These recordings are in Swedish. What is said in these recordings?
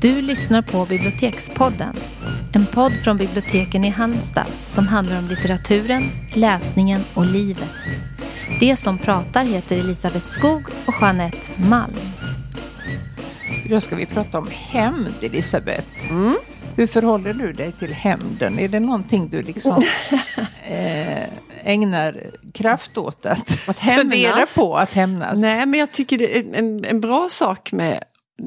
Du lyssnar på Bibliotekspodden. En podd från biblioteken i Halmstad som handlar om litteraturen, läsningen och livet. Det som pratar heter Elisabeth Skog och Jeanette Malm. Då ska vi prata om hämnd, Elisabeth. Mm. Hur förhåller du dig till hämnden? Är det någonting du liksom eh, ägnar kraft åt att, att fundera på att hämnas? Nej, men jag tycker det är en, en bra sak med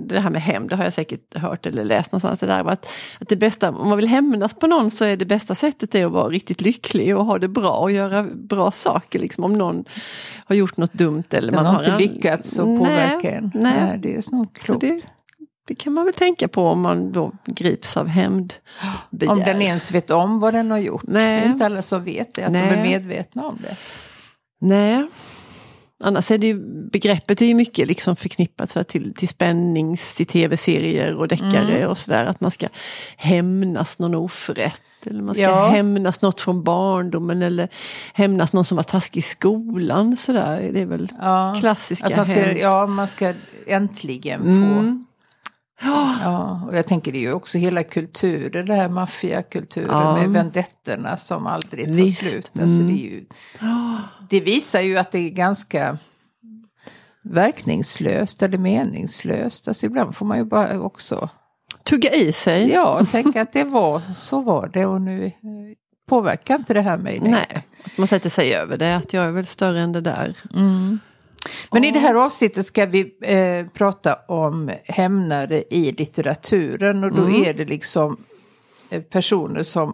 det här med hämnd, det har jag säkert hört eller läst någonstans. Det där, att, att det bästa, om man vill hämnas på någon så är det bästa sättet att vara riktigt lycklig och ha det bra och göra bra saker. Liksom, om någon har gjort något dumt eller Den man har har inte en- lyckats att påverka en. Nej. Nej, det är Så klokt. det, det kan man väl tänka på om man då grips av hämnd. Om den ens vet om vad den har gjort. Nej. Det är inte alla som vet det, att de Nej. är medvetna om det. Nej. Annars är det ju, begreppet är ju mycket liksom förknippat så till, till spännings, till tv-serier och deckare Mm. och sådär. Att man ska hämnas någon oförrätt. Eller man ska Ja. hämnas något från barndomen eller hämnas någon som var taskig i skolan. Sådär. Det är väl Ja, klassiska Att man ska, hämnd. ja, man ska äntligen få. Mm. Ja, och jag tänker det är ju också hela kulturen, det här maffiakulturen Ja. med vendettorna som aldrig tar Visst, slut. Alltså mm. det, ju, det visar ju att det är ganska verkningslöst eller meningslöst. Alltså ibland får man ju bara också Tugga i sig. ja, tänka att det var, så var det och nu påverkar inte det här mig längre. Nej, man sätter sig över det. Att jag är väl större än det där. Mm. Men i det här avsnittet ska vi eh, prata om hämnare i litteraturen och då Mm. är det liksom eh, personer som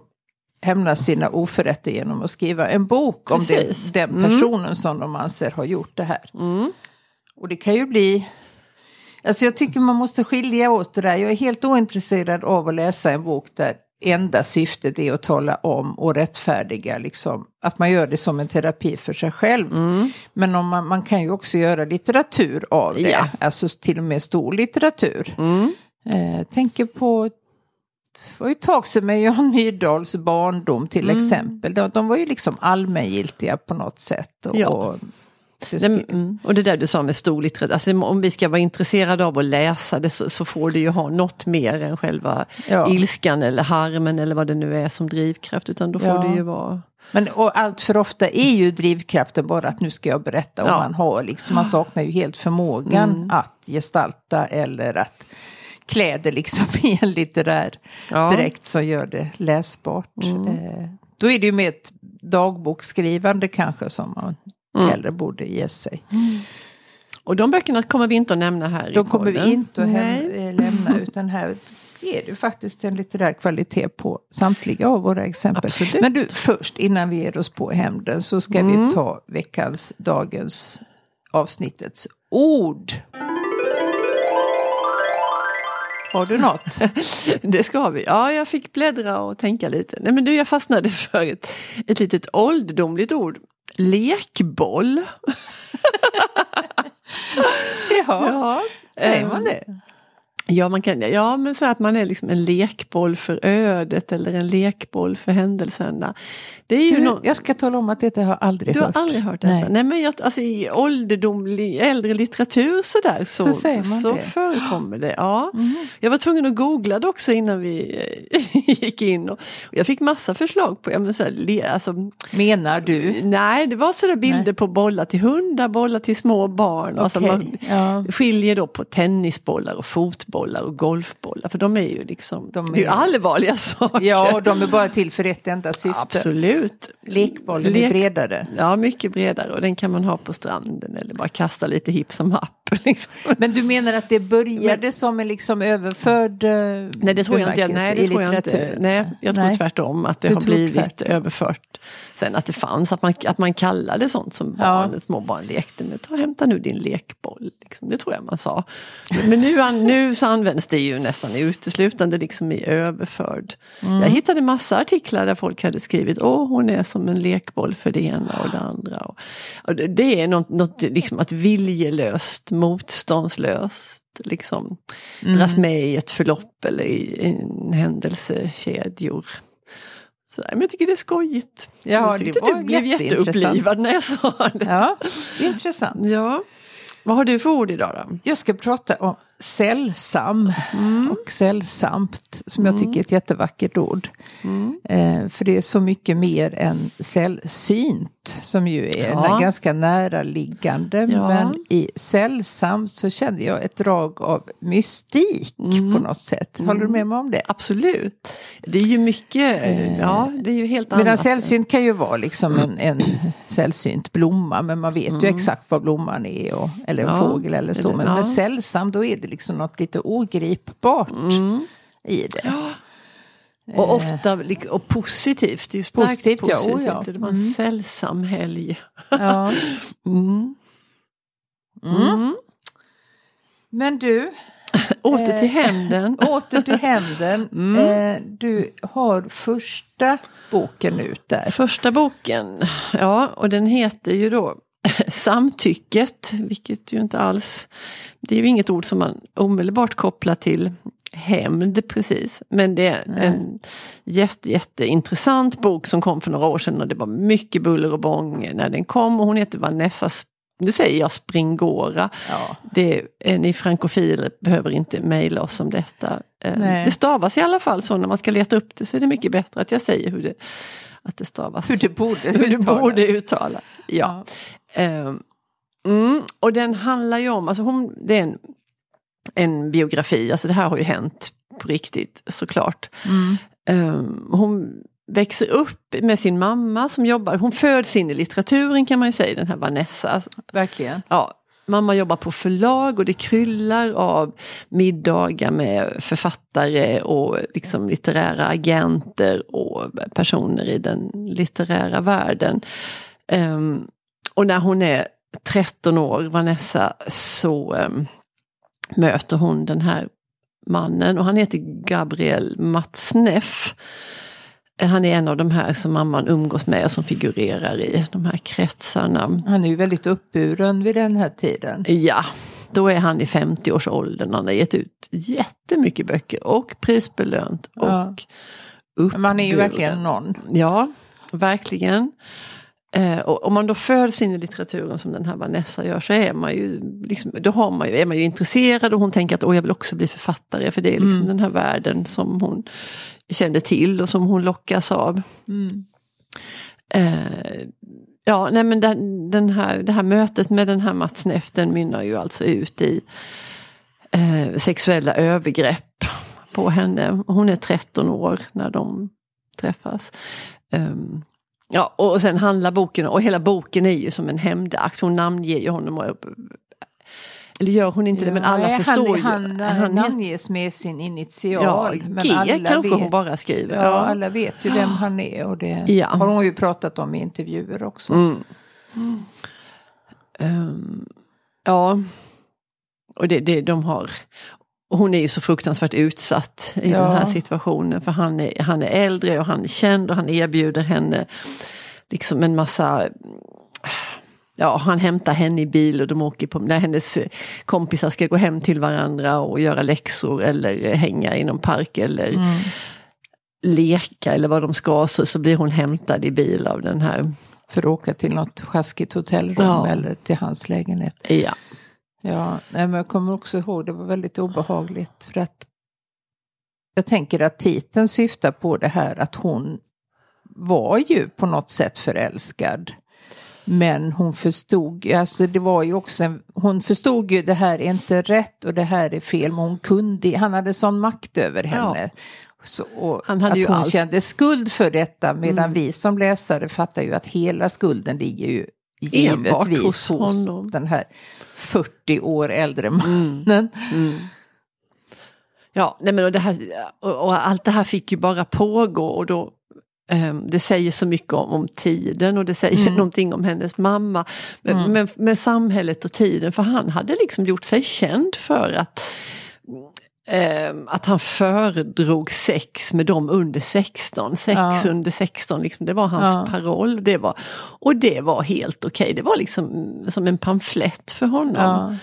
hämnar sina oförrätter genom att skriva en bok om det, den Mm. personen som de anser har gjort det här. Mm. Och det kan ju bli... Alltså jag tycker man måste skilja åt det där. Jag är helt ointresserad av att läsa en bok där enda syftet är att tala om och rättfärdiga liksom. Att man gör det som en terapi för sig själv. Mm. Men om man, man kan ju också göra litteratur av det. Ja. Alltså till och med stor litteratur. Mm. Eh, tänker på det var ju ett tag sedan med Jan Myrdals barndom till Mm. exempel. De, de var ju liksom allmängiltiga på något sätt. Och, Ja. och mm. Och det där du sa med stor litteratur, alltså, om vi ska vara intresserade av att läsa det så, så får det ju ha något mer än själva Ja. ilskan eller harmen eller vad det nu är som drivkraft. Utan då får Ja. det ju vara... Men och allt för ofta är ju drivkraften bara att nu ska jag berätta om Ja. man har liksom, man saknar ju helt förmågan Mm. att gestalta eller att klä det liksom i en litterär Ja. direkt som gör det läsbart. Mm. Eh, då är det ju med ett dagboksskrivande kanske som man Mm. hellre borde ge sig. Och de böckerna kommer vi inte att nämna här De i kommer vi podden. inte att Nej. eh, lämna utan här är det faktiskt en litterär kvalitet på samtliga av våra exempel. Absolut. Men du, först innan vi ger oss på hämnden så ska Mm. vi ta veckans, dagens avsnittets ord. Har du något? Det ska vi. Ja, jag fick bläddra och tänka lite. Nej men du, jag fastnade för ett, ett litet ålderdomligt ord. Lekboll. ja, Ja, säger ehm, man det? Ja, man kan, ja, men så att man är liksom en lekboll för ödet eller en lekboll för händelserna. Det är ju Du, nå- jag ska tala om att detta har jag aldrig Du har hört. aldrig hört detta? Nej. Nej, men jag, alltså, i ålderdomlig, äldre litteratur så, Så säger man så det. förekommer det. Ja. Mhm. Jag var tvungen att googla det också innan vi eh, gick in. Och, och jag fick massa förslag på, ja, men så här, le, alltså, Menar du? nej det var sådär bilder Nej. på bollar till hundar, bollar till små barn. Alltså, Okej, man ja. skiljer då på tennisbollar och fotbollar och golfbollar. För de är ju liksom, De det är ju är- allvarliga saker. Ja, och de är bara till för ett enda syfte. Absolut. Lekbollen är Lek- bredare. Ja, mycket bredare och den kan man ha på stranden eller bara kasta lite hipp som happ. Liksom. Men du menar att det började som en liksom överförd eh, Nej, det tror jag inte. Nej, det tror jag inte. Nej, jag tror Nej. tvärtom att det Du har blivit tvärtom. överfört. Sen att det fanns, att man, att man kallade sånt som Ja. barn, små barn lekte med. Ta, hämta nu din lekboll. Liksom. Det tror jag man sa. Men nu, nu så används det ju nästan uteslutande liksom i överförd. Mm. Jag hittade massa artiklar där folk hade skrivit åh hon är som en lekboll för det ena och det andra. Och, och det, det är något, något liksom att viljelöst, motståndslöst liksom dras med i ett förlopp eller i en händelsekedjor. Så, men jag tycker det är skojigt. Ja, jag det tyckte var du blev jätteupplivad när jag sa det. Ja, intressant. Ja. Vad har du för ord idag då? Jag ska prata om sällsam och sällsamt som jag tycker är ett jättevackert ord. Eh, för det är så mycket mer än sällsynt som ju är Ja. ganska näraliggande. Ja. Men i sällsamt så kände jag ett drag av mystik på något sätt. Håller du med mig om det? Absolut. Det är ju mycket, ja det är ju helt Medan annat. sällsynt kan ju vara liksom en, en sällsynt blomma men man vet ju exakt vad blomman är. Och, eller en Ja, fågel eller så. Men med sällsam då är det liksom något lite ogripbart Mm. i det. Och ofta lik- och positivt. Det är starkt Positivt, ja. positivt. Oh, ja. Det var en sällsam helg. Ja. Mm. Mm. Men du, Åter till Eh. händen. åter till händen. Mm. Eh, du har första boken ut där. Första boken, ja och den heter ju då Samtycket, vilket ju inte alls, det är ju inget ord som man omedelbart kopplar till hämnd precis. Men det är en jätte, jätteintressant bok som kom för några år sedan och det var mycket buller och bång när den kom och hon heter Vanessa, nu säger jag Springora. Ja. Det, eh, ni frankofiler behöver inte mejla oss om detta. Eh, Nej. Det stavas i alla fall så när man ska leta upp det så är det mycket bättre att jag säger hur det, att det stavas. Hur det borde hur det uttalas. borde uttalas. Ja. Ehm, mm, och den handlar ju om, alltså hon, det är en, en biografi, alltså det här har ju hänt på riktigt såklart. Mm. Ehm, hon växer upp med sin mamma som jobbar, hon föds in i litteraturen kan man ju säga, den här Vanessa. Alltså, Verkligen. Ja, mamma jobbar på förlag och det kryllar av middagar med författare och liksom litterära agenter och personer i den litterära världen. Ehm, och när hon är 13 år, Vanessa, så ehm, möter hon den här mannen och han heter Gabriel Matsneff. Han är en av de här som mamman umgås med och som figurerar i de här kretsarna. Han är ju väldigt uppburen vid den här tiden. Ja, då är han i 50-årsåldern. Han har gett ut jättemycket böcker och prisbelönt och Ja. uppburen. Man är ju verkligen någon. Ja, verkligen. Eh, och om man då föds in i litteraturen som den här Vanessa gör så är man ju, liksom, då har man ju, är man ju intresserad och hon tänker att Åh, jag vill också bli författare för det är liksom den här världen som hon kände till och som hon lockas av. Mm. Eh, ja, nej men den, den här, det här mötet med den här Mats Neff den mynnar ju alltså ut i eh, sexuella övergrepp på henne. Hon är 13 år när de träffas. Ehm, ja, och sen handlar boken, och hela boken är ju som en hämndakt. Hon namnger ju honom. Och, eller gör hon inte det, men alla Nej, förstår han, ju. Han, Han heter- namnges med sin initial. Ja, men G alla kanske vet, hon bara skriver. Ja, Ja. alla vet ju vem han är och det Ja. har hon ju pratat om i intervjuer också. Mm. Ehm, ja, och det, det de har. Och hon är ju så fruktansvärt utsatt i Ja. den här situationen för han är, han är äldre och han är känd och han erbjuder henne liksom en massa Ja, han hämtar henne i bil och de åker på, när hennes kompisar ska gå hem till varandra och göra läxor eller hänga i någon park eller leka eller vad de ska så, så blir hon hämtad i bil av den här För att åka till något sjaskigt hotellrum Ja. eller till hans lägenhet. Ja. Ja, nej, men jag kommer också ihåg det var väldigt obehagligt för att jag tänker att titeln syftar på det här att hon var ju på något sätt förälskad. Men hon förstod, alltså det var ju också, en, hon förstod ju det här är inte rätt och det här är fel. Men hon kunde, han hade sån makt över henne. Så, och Han hade att ju hon allt. kände skuld för detta medan Mm. vi som läsare fattar ju att hela skulden ligger ju Enbart givetvis hos hos, honom. den här 40 år äldre mannen. Ja, nej men och, det här, och, och allt det här fick ju bara pågå och då ehm, det säger så mycket om, om tiden och det säger Mm. någonting om hennes mamma. Men, men med samhället och tiden, för han hade liksom gjort sig känd för att ehm, att han föredrog sex med dem under 16. Sex Ja. under 16, liksom, det var hans Ja. paroll. Det var, och det var helt okej, det var liksom som en pamflett för honom. Ja.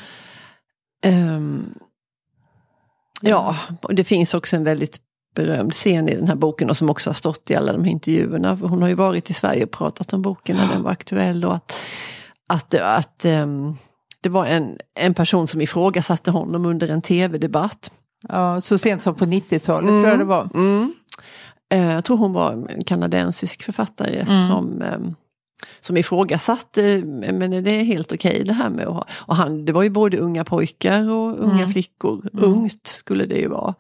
Ehm, ja, och det finns också en väldigt berömd scen i den här boken och som också har stått i alla de här intervjuerna. Hon har ju varit i Sverige och pratat om boken när den var aktuell. Och att, att, att ehm, det var en, en person som ifrågasatte honom under en tv-debatt. Ja, så sent som på 90-talet tror jag det var. Mm. Eh, jag tror hon var en kanadensisk författare Mm. som, eh, som ifrågasatte, men är det helt okej det här med att ha... Och han, det var ju både unga pojkar och unga Mm. flickor, ungt skulle det ju vara.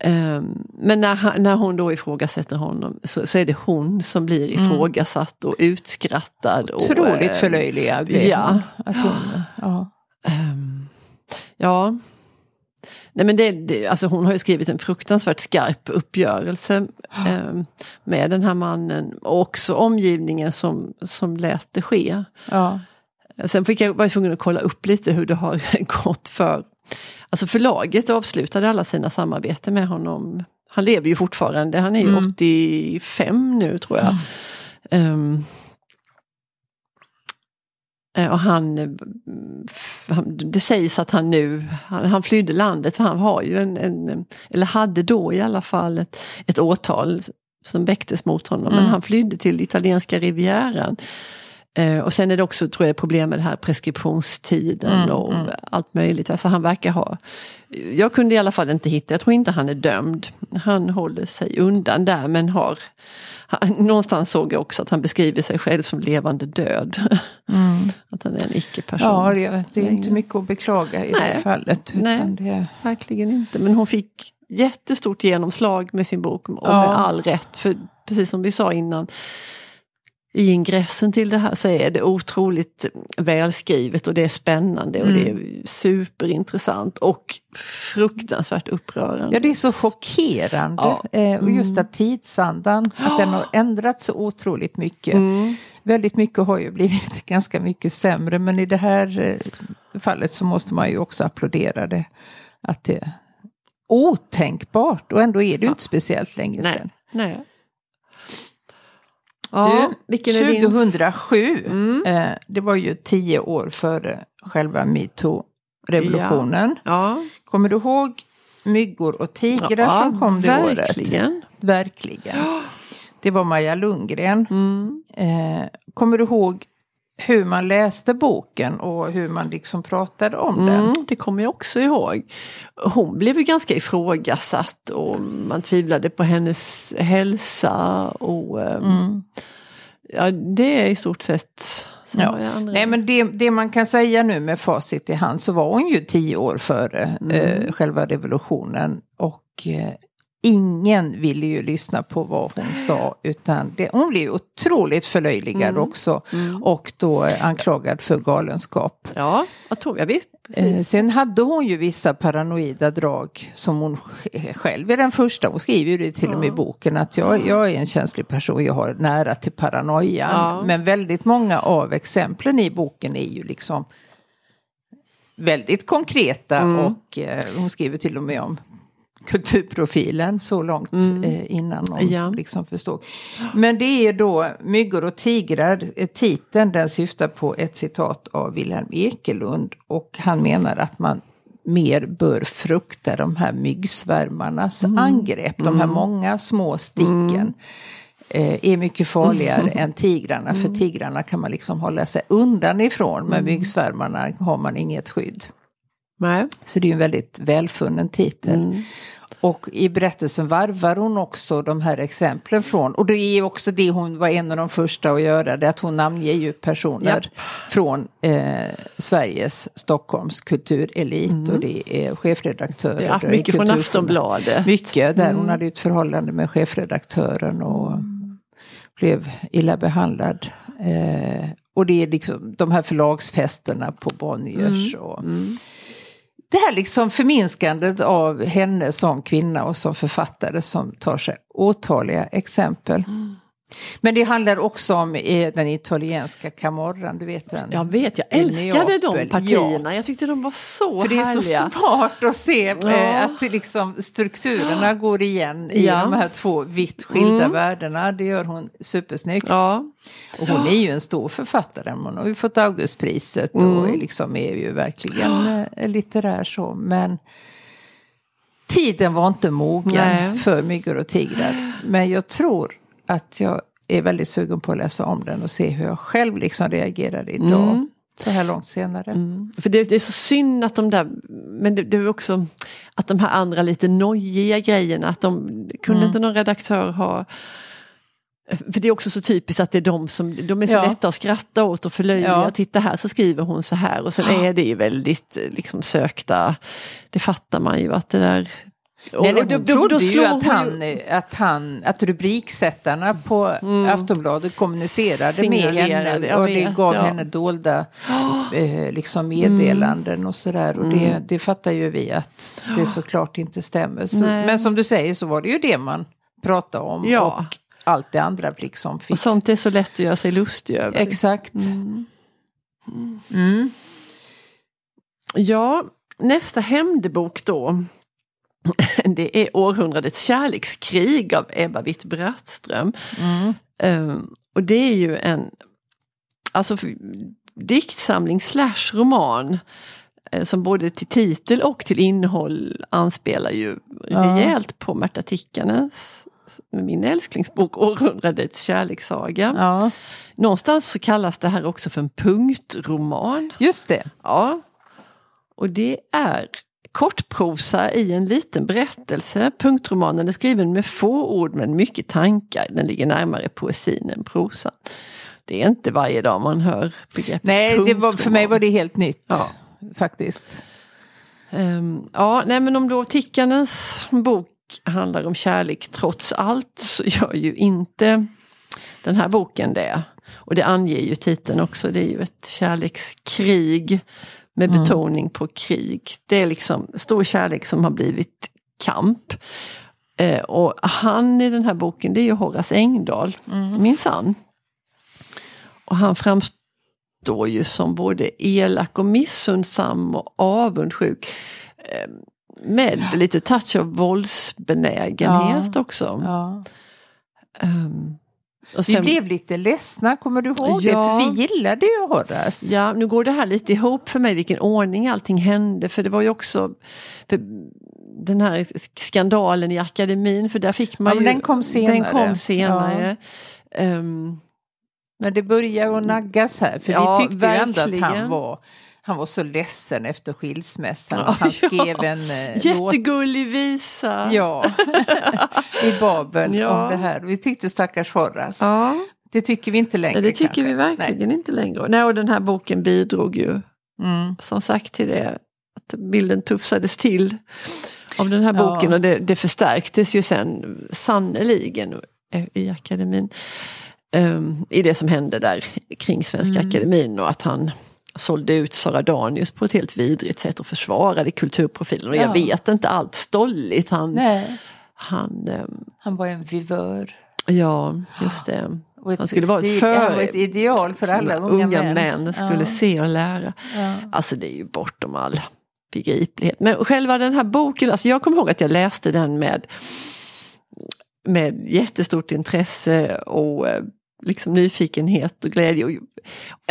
Eh, men när, när hon då ifrågasätter honom så, så är det hon som blir ifrågasatt och utskrattad. Mm. Otroligt eh, förlöjligad ja. Att hon ja. Ehm, ja. Nej men det, det, alltså hon har ju skrivit en fruktansvärt skarp uppgörelse ehm, med den här mannen och också omgivningen som, som lät det ske. Ja. Sen fick jag, var jag tvungen att kolla upp lite hur det har gått för Alltså förlaget avslutade alla sina samarbeten med honom. Han lever ju fortfarande, han är ju Mm. 85 nu tror jag. Ehm, eh, och han, eh, han, det sägs att han nu, han, han flydde landet för han har ju en, en, eller hade då i alla fall ett, ett åtal som väcktes mot honom. Men Mm. han flydde till italienska rivieran. Eh, och sen är det också, tror jag, problem med det här preskriptionstiden Mm, och mm. allt möjligt. Alltså han verkar ha, jag kunde i alla fall inte hitta, jag tror inte han är dömd. Han håller sig undan där men har, han, någonstans såg jag också att han beskriver sig själv som levande död. Mm. Att han är en icke-person. Ja, det, det är inte mycket att beklaga i det Nej. här fallet. Nej. Det, Verkligen inte. Men hon fick jättestort genomslag med sin bok och Ja. med all rätt. För precis som vi sa innan, i ingressen till det här så är det otroligt välskrivet och det är spännande och det är superintressant och fruktansvärt upprörande. ja, det är så chockerande. Ja. Eh, och just Mm. att tidsandan, att den har ändrats så otroligt mycket. Mm. Väldigt mycket har ju blivit ganska mycket sämre men i det här eh, fallet så måste man ju också applådera det. Att det är otänkbart och ändå är det ju inte speciellt länge Nej. sedan. Nej. Ja, du, vilken är din? 2007, Mm. eh, det var ju tio år före själva metoo-revolutionen. Ja, Kommer du ihåg myggor och tigrar ja som kom det året? verkligen. Verkligen. Det var Maja Lundgren. Mm. Eh, kommer du ihåg hur man läste boken och hur man liksom pratade om den? Mm, det kommer jag också ihåg. Hon blev ju ganska ifrågasatt och man tvivlade på hennes hälsa. Och, ehm, Mm. ja, det är i stort sett... Ja. Nej men det, det man kan säga nu med facit i hand så var hon ju tio år före Mm. eh, själva revolutionen. Och eh, ingen ville ju lyssna på vad hon sa utan det, hon blev otroligt förlöjligad Mm. också. Mm. Och då eh, anklagad för galenskap. Ja, jag tror jag visst. Eh, Precis. sen hade hon ju vissa paranoida drag som hon sj- själv är den första. Hon skriver ju det till och med i Ja. boken att jag, jag är en känslig person, jag har nära till paranoia. Ja. Men väldigt många av exemplen i boken är ju liksom väldigt konkreta Mm. och eh, hon skriver till och med om kulturprofilen så långt Mm. eh, innan någon Ja. liksom förstod. Men det är då Myggor och tigrar, eh, titeln den syftar på ett citat av Wilhelm Ekelund och han menar att man mer bör frukta de här myggsvärmarnas Mm. angrepp, de här många små sticken. eh, är mycket farligare än tigrarna. Mm. För tigrarna kan man liksom hålla sig undan ifrån. Men myggsvärmarna har man inget skydd. Nej. Så det är en väldigt välfunnen titel. Mm. Och i berättelsen varvar hon också de här exemplen från, och det är också det hon var en av de första att göra, det att hon namnger ju personer Japp. från eh, Sveriges Stockholms kulturelit och det är chefredaktörer. Ja, mycket från Aftonbladet. Mycket, där Mm. hon hade ett förhållande med chefredaktören och blev illa behandlad. Eh, och det är liksom de här förlagsfesterna på Bonniers. Och, Mm det här liksom förminskandet av henne som kvinna och som författare som tar sig otaliga exempel. Mm. Men det handlar också om den italienska camorran, du vet den. Jag vet, jag älskade de partierna. Jag tyckte de var så För det är härliga. så smart att se Ja. eh, att det liksom, strukturerna går igen i Ja. de här två vitt skilda Mm. världarna. Det gör hon supersnyggt. Ja, Och hon är ju en stor författare. Hon har ju fått Augustpriset och Mm. är liksom är ju verkligen eh, litterär så. Men tiden var inte mogen Nej. för myggor och tigrar. Men jag tror att jag är väldigt sugen på att läsa om den och se hur jag själv liksom reagerar idag. Mm. så här långt senare. Mm. För det, det, är så synd att de där, men det, det är också att de här andra lite nojiga grejerna, att de kunde Mm. inte någon redaktör ha för det är också så typiskt att det är de som, de är så Ja. lätta att skratta åt och förlöjliga. Ja. Titta här så skriver hon så här och sen är det ju väldigt liksom sökta, det fattar man ju att det där och- Nej, och då- då- då ju slår att, han, att, han, att rubriksättarna på Aftonbladet kommunicerade med henne och det gav ja. henne dolda eh, liksom meddelanden och sådär. Och det, det fattar ju vi att det såklart inte stämmer. Så, men som du säger så var det ju det man pratade om Ja. och allt det andra liksom fick. Och sånt är så lätt att göra sig lustig över. Exakt. Mm. Ja, nästa hämndebok då. Det är Århundradets kärlekskrig av Ebba Witt-Brattström. Mm. Ehm, och det är ju en alltså, diktsamling slash roman eh, som både till titel och till innehåll anspelar ju Ja. rejält på Märta Tikkanens min älsklingsbok Århundradets kärlekssaga. Ja, Någonstans så kallas det här också för en punktroman. just det. Ja. Och det är kortprosa i en liten berättelse. Punktromanen är skriven med få ord men mycket tankar. Den ligger närmare poesin än prosan. Det är inte varje dag man hör begreppet Nej, var, för mig var det helt nytt. Ja. Faktiskt. Ehm, ja, nej men om då Tickanens bok handlar om kärlek trots allt så gör ju inte den här boken det. Och det anger ju titeln också, det är ju ett kärlekskrig med Mm. betoning på krig. Det är liksom stor kärlek som har blivit kamp. Eh, och han i den här boken det är ju Horace Engdahl, Mm. minsann. Och han framstår ju som både elak och missundsam och avundsjuk. Eh, Med lite touch av våldsbenägenhet också. Ja. Ehm, och Vi sen- blev lite ledsna, kommer du ihåg det? Ja. För vi gillade ju Horace. Ja, nu går det här lite ihop för mig vilken ordning allting hände. För det var ju också den här skandalen i akademin. För där fick man Ja, ju... den kom senare. Den kom senare. Ehm, Men det började att naggas här. För Ja, vi tyckte ju ändå att verkligen. han var, han var så ledsen efter skilsmässan. Ja, han ja. skrev en eh, låt. jättegullig visa. Ja, i Babel Ja. om det här. Vi tyckte stackars Horace. Ja, Det tycker vi inte längre det tycker kanske. vi verkligen inte längre. Nej, och den här boken bidrog ju Nej. Mm. som sagt till det. Att bilden tufsades till av den här Ja. boken och det, det förstärktes ju sen sannoliken i akademin. ehm, I det som hände där kring Svenska Mm. akademin och att han sålde ut Sara Danius på ett helt vidrigt sätt och försvarade kulturprofilen. Och jag Ja. vet inte allt stolligt. Han, Nej, han ehm, han var en vivör. ja just det. Han skulle vara för- han var ett ideal för alla unga, män, skulle Ja. se och lära. Ja. Alltså det är ju bortom all begriplighet. Men själva den här boken, alltså jag kommer ihåg att jag läste den med, med jättestort intresse och eh, liksom nyfikenhet och glädje. Och,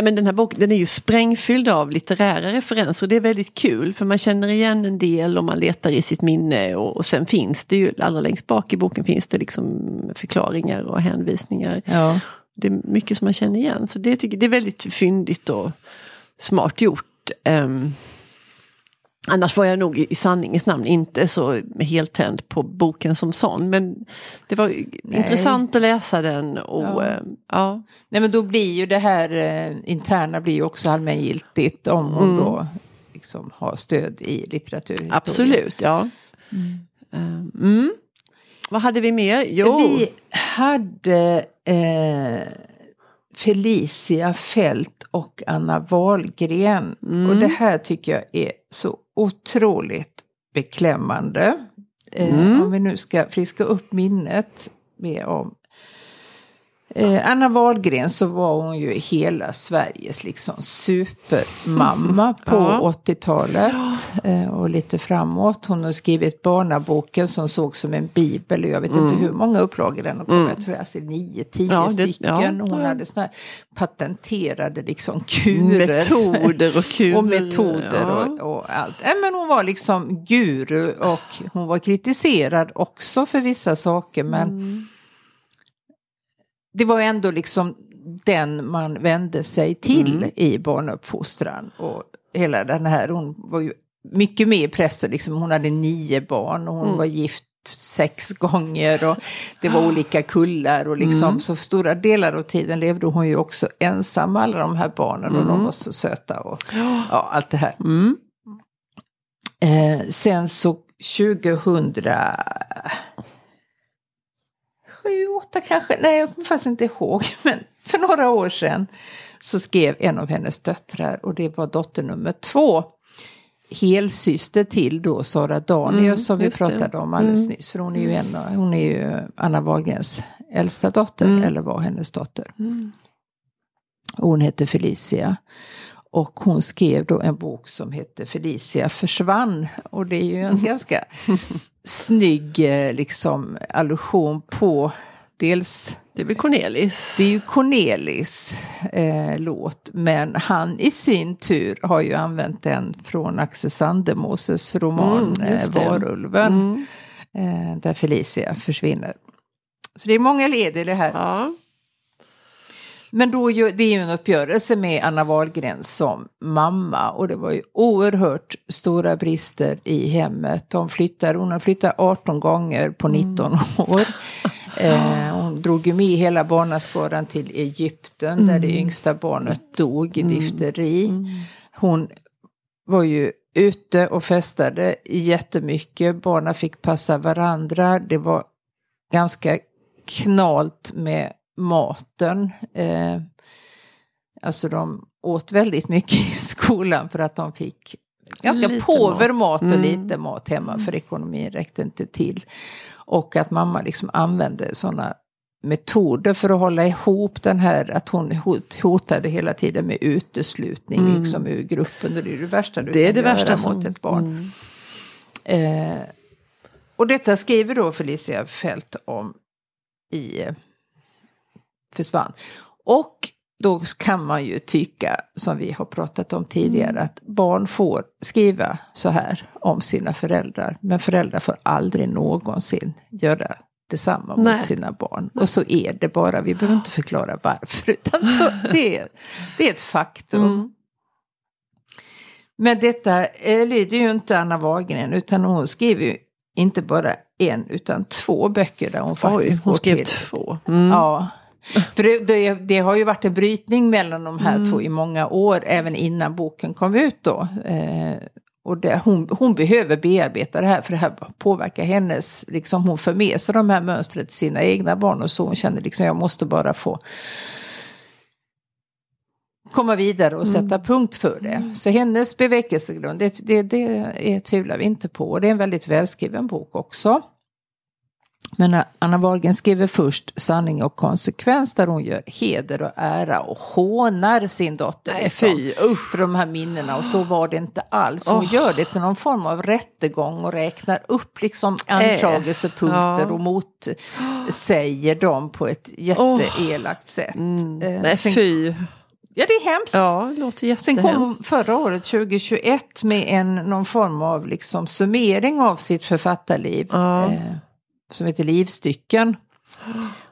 men den här boken den är ju sprängfylld av litterära referenser och det är väldigt kul för man känner igen en del och man letar i sitt minne och, och sen finns det ju allra längst bak i boken finns det liksom förklaringar och hänvisningar. Ja. Det är mycket som man känner igen. Så det, tycker, det är väldigt fyndigt och smart gjort. Ehm, annars var jag nog i, sanningens namn inte så heltänd på boken som sån. Men det var intressant att läsa den. Och, Ja. ja. ja. Nej men då blir ju det här eh, interna blir ju också allmängiltigt om hon Mm. då liksom har stöd i litteraturhistorien. Absolut, ja. Ehm, Mm. Vad hade vi mer? Jo, Vi hade eh, Felicia Fält och Anna Wahlgren. Mm. Och det här tycker jag är så otroligt beklämmande. Eh, Mm. Om vi nu ska friska upp minnet med om Eh, Anna Wahlgren så var hon ju hela Sveriges liksom supermamma på Ja. 80-talet eh, och lite framåt. Hon har skrivit barnaboken som såg som en bibel och jag vet inte hur många upplagor den har kommit. Jag tror alltså nio, tio Ja, stycken. ja, hon hade här patenterade liksom kurer. metoder och kul. Och metoder och, och allt. Nej, men hon var liksom guru och hon var kritiserad också för vissa saker. Men Mm. Det var ändå liksom den man vände sig till Mm. i barnuppfostran. Och hela den här, hon var ju mycket med i pressen, liksom, hon hade nio barn och hon Mm. var gift sex gånger och det var olika kullar och liksom Mm. så stora delar av tiden levde hon ju också ensam med alla de här barnen och de var så söta och ja, allt det här. Mm. Eh, sen så 2000 sju, åtta kanske, nej jag kommer faktiskt inte ihåg, men för några år sedan så skrev en av hennes döttrar och det var dotter nummer två. Helsyster till då Sara Danius Mm, som vi just det. pratade om alldeles Mm. nyss. För hon är ju, en, hon är ju Anna Wahlgrens äldsta dotter, Mm. eller var hennes dotter. Mm. Hon hette Felicia. Och hon skrev då en bok som hette Felicia försvann. Och det är ju en ganska snygg eh, liksom allusion på dels Det blir Cornelis. det är ju Cornelis eh, låt, men han i sin tur har ju använt den från Axel Sandemoses roman Mm, eh, Varulven, Mm. eh, där Felicia försvinner. Så det är många led i det här. Ja. Men då det är ju en uppgörelse med Anna Wahlgren som mamma och det var ju oerhört stora brister i hemmet. De flyttar, hon har flyttat 18 gånger på 19 år. Eh, hon drog ju med hela barnaskaran till Egypten där det yngsta barnet dog i difteri. Hon var ju ute och festade jättemycket. Barnen fick passa varandra. Det var ganska knalt med maten. Eh, alltså de åt väldigt mycket i skolan för att de fick ganska Lite påver mat och Mm. lite mat hemma för ekonomin räckte inte till. Och att mamma liksom använde sådana metoder för att hålla ihop den här, att hon hot, hotade hela tiden med uteslutning Mm. liksom ur gruppen. Det är det värsta du Det är kan det göra värsta mot som... ett barn. Mm. Eh, och detta skriver då Felicia Fält om i eh, Försvann. Och då kan man ju tycka, som vi har pratat om tidigare, Mm. att barn får skriva så här om sina föräldrar. Men föräldrar får aldrig någonsin göra detsamma Nej. mot sina barn. Och så är det bara, vi behöver inte förklara varför. Utan så, det, är, det är ett faktum. Mm. Men detta eh, lyder ju inte Anna Wahlgren utan hon skriver ju inte bara en utan två böcker där hon Oj, faktiskt hon går skrev till. två. Mm. Ja. För det, det, det har ju varit en brytning mellan de här Mm. två i många år, även innan boken kom ut då. Eh, och det, hon, hon behöver bearbeta det här för det här påverkar hennes, liksom hon för med sig de här mönstret till sina egna barn och så hon känner liksom jag måste bara få komma vidare och sätta Mm. punkt för det. Så hennes bevekelsegrund, det, det, det är, tvivlar vi inte på. Och det är en väldigt välskriven bok också. Men Anna Wahlgren skriver först Sanning och konsekvens där hon gör heder och ära och hånar sin dotter. Nej, liksom, fy, usch. för de här minnena och så var det inte alls. Hon Åh. gör det till någon form av rättegång och räknar upp liksom anklagelsepunkter Ja. och motsäger dem på ett jätteelakt sätt. Mm. Eh, Nej, sen- fy. Ja, det är hemskt. Ja, det låter Sen jättehemskt. kom hon förra året, 2021, med en, någon form av liksom summering av sitt författarliv. Ja. Eh, som heter Livstycken.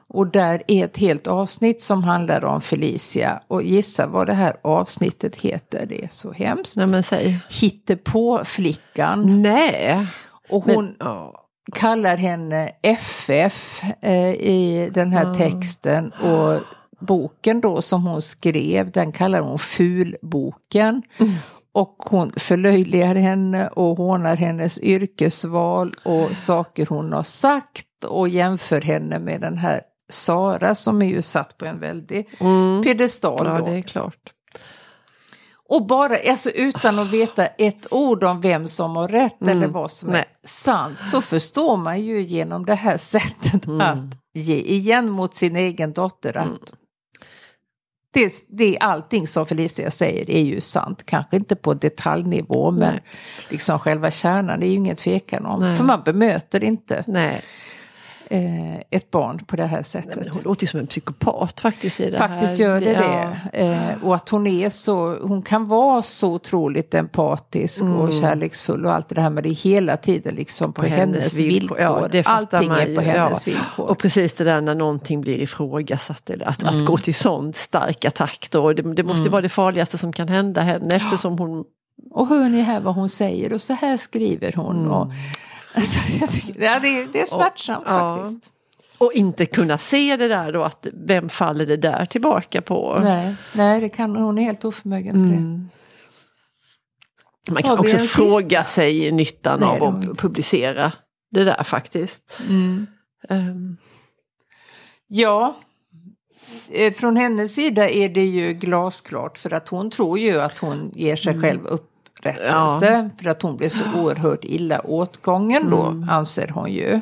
Och där är ett helt avsnitt som handlar om Felicia. Och gissa vad det här avsnittet heter, det är så hemskt. Nej men säg. Hittepå flickan. Nej. Och hon Men, ja. kallar henne FF eh, i den här Ah. texten. Och boken då som hon skrev, den kallar hon Fulboken. Mm. Och hon förlöjligar henne och hånar hennes yrkesval och saker hon har sagt och jämför henne med den här Sara som är ju satt på en väldig Mm. piedestal. ja, då. det är klart. Och bara, alltså utan att veta ett ord om vem som har rätt Mm. eller vad som Nej. är sant så förstår man ju genom det här sättet Mm. att ge igen mot sin egen dotter att Mm. Det, det, allting som Felicia säger är ju sant. Kanske inte på detaljnivå men Nej. liksom själva kärnan det är ju ingen tvekan om. Nej. För man bemöter inte. Nej. Eh, ett barn på det här Nej, sättet. men hon låter ju som en psykopat faktiskt. I det Faktiskt här. gör det ja. det. Eh, och att hon är så, hon kan vara så otroligt empatisk och Mm. kärleksfull och allt det här men det är hela tiden liksom på, hennes, villkor. Ja, det fattar Allting man är på hennes Ja. villkor. Och precis det där när någonting blir ifrågasatt. Eller att, Mm. att gå till sån stark attack då. Det, det måste ju vara det farligaste som kan hända henne eftersom hon... Och hör ni här vad hon säger och så här skriver hon. Mm. Och, alltså, ja, det, är, det är smärtsamt Ja. faktiskt. Och inte kunna se det där då att vem faller det där tillbaka på? Nej, nej det kan, hon är helt oförmögen till det. Mm. Man kan också fråga sig nyttan Nej, av att publicera det där faktiskt. Mm. Ehm, Ja, eh, från hennes sida är det ju glasklart för att hon tror ju att hon ger sig själv upprättelse. För att hon blev så oerhört illa åtgången då, anser hon ju.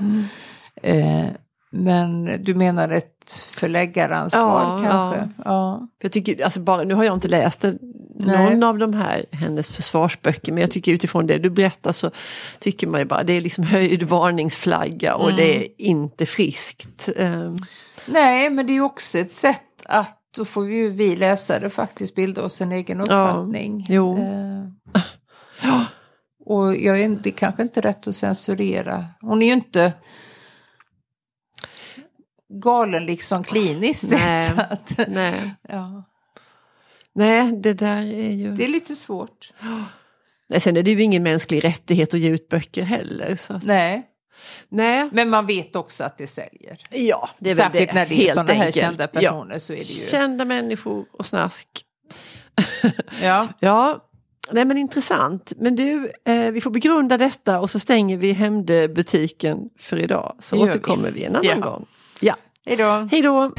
Eh, men du menar ett förläggaransvar Ja, kanske? Ja. För jag tycker, alltså bara, nu har jag inte läst det, någon av de här hennes försvarsböcker men jag tycker utifrån det du berättar så tycker man ju bara det är liksom höjd varningsflagga och det är inte friskt. Ehm, Nej, men det är också ett sätt att då får ju vi läsare faktiskt bilda oss en egen uppfattning. jo. Eh, och jag är, det är kanske inte rätt att censurera. Hon är ju inte galen liksom kliniskt Nej. så att- nej. Ja, nej, det där är ju... det är lite svårt. Nej, sen är det ju ingen mänsklig rättighet att ge ut böcker heller. Så att... Nej, nej. men man vet också att det säljer. Ja, det är Särskilt det. när det är sådana här kända personer så är det ju... Kända människor och snask. Ja. Ja, nej men intressant. Men du, eh, vi får begrunda detta och så stänger vi Hämndebutiken för idag. Så vi. återkommer vi en annan Ja. gång. Ja, Hej då. hej då!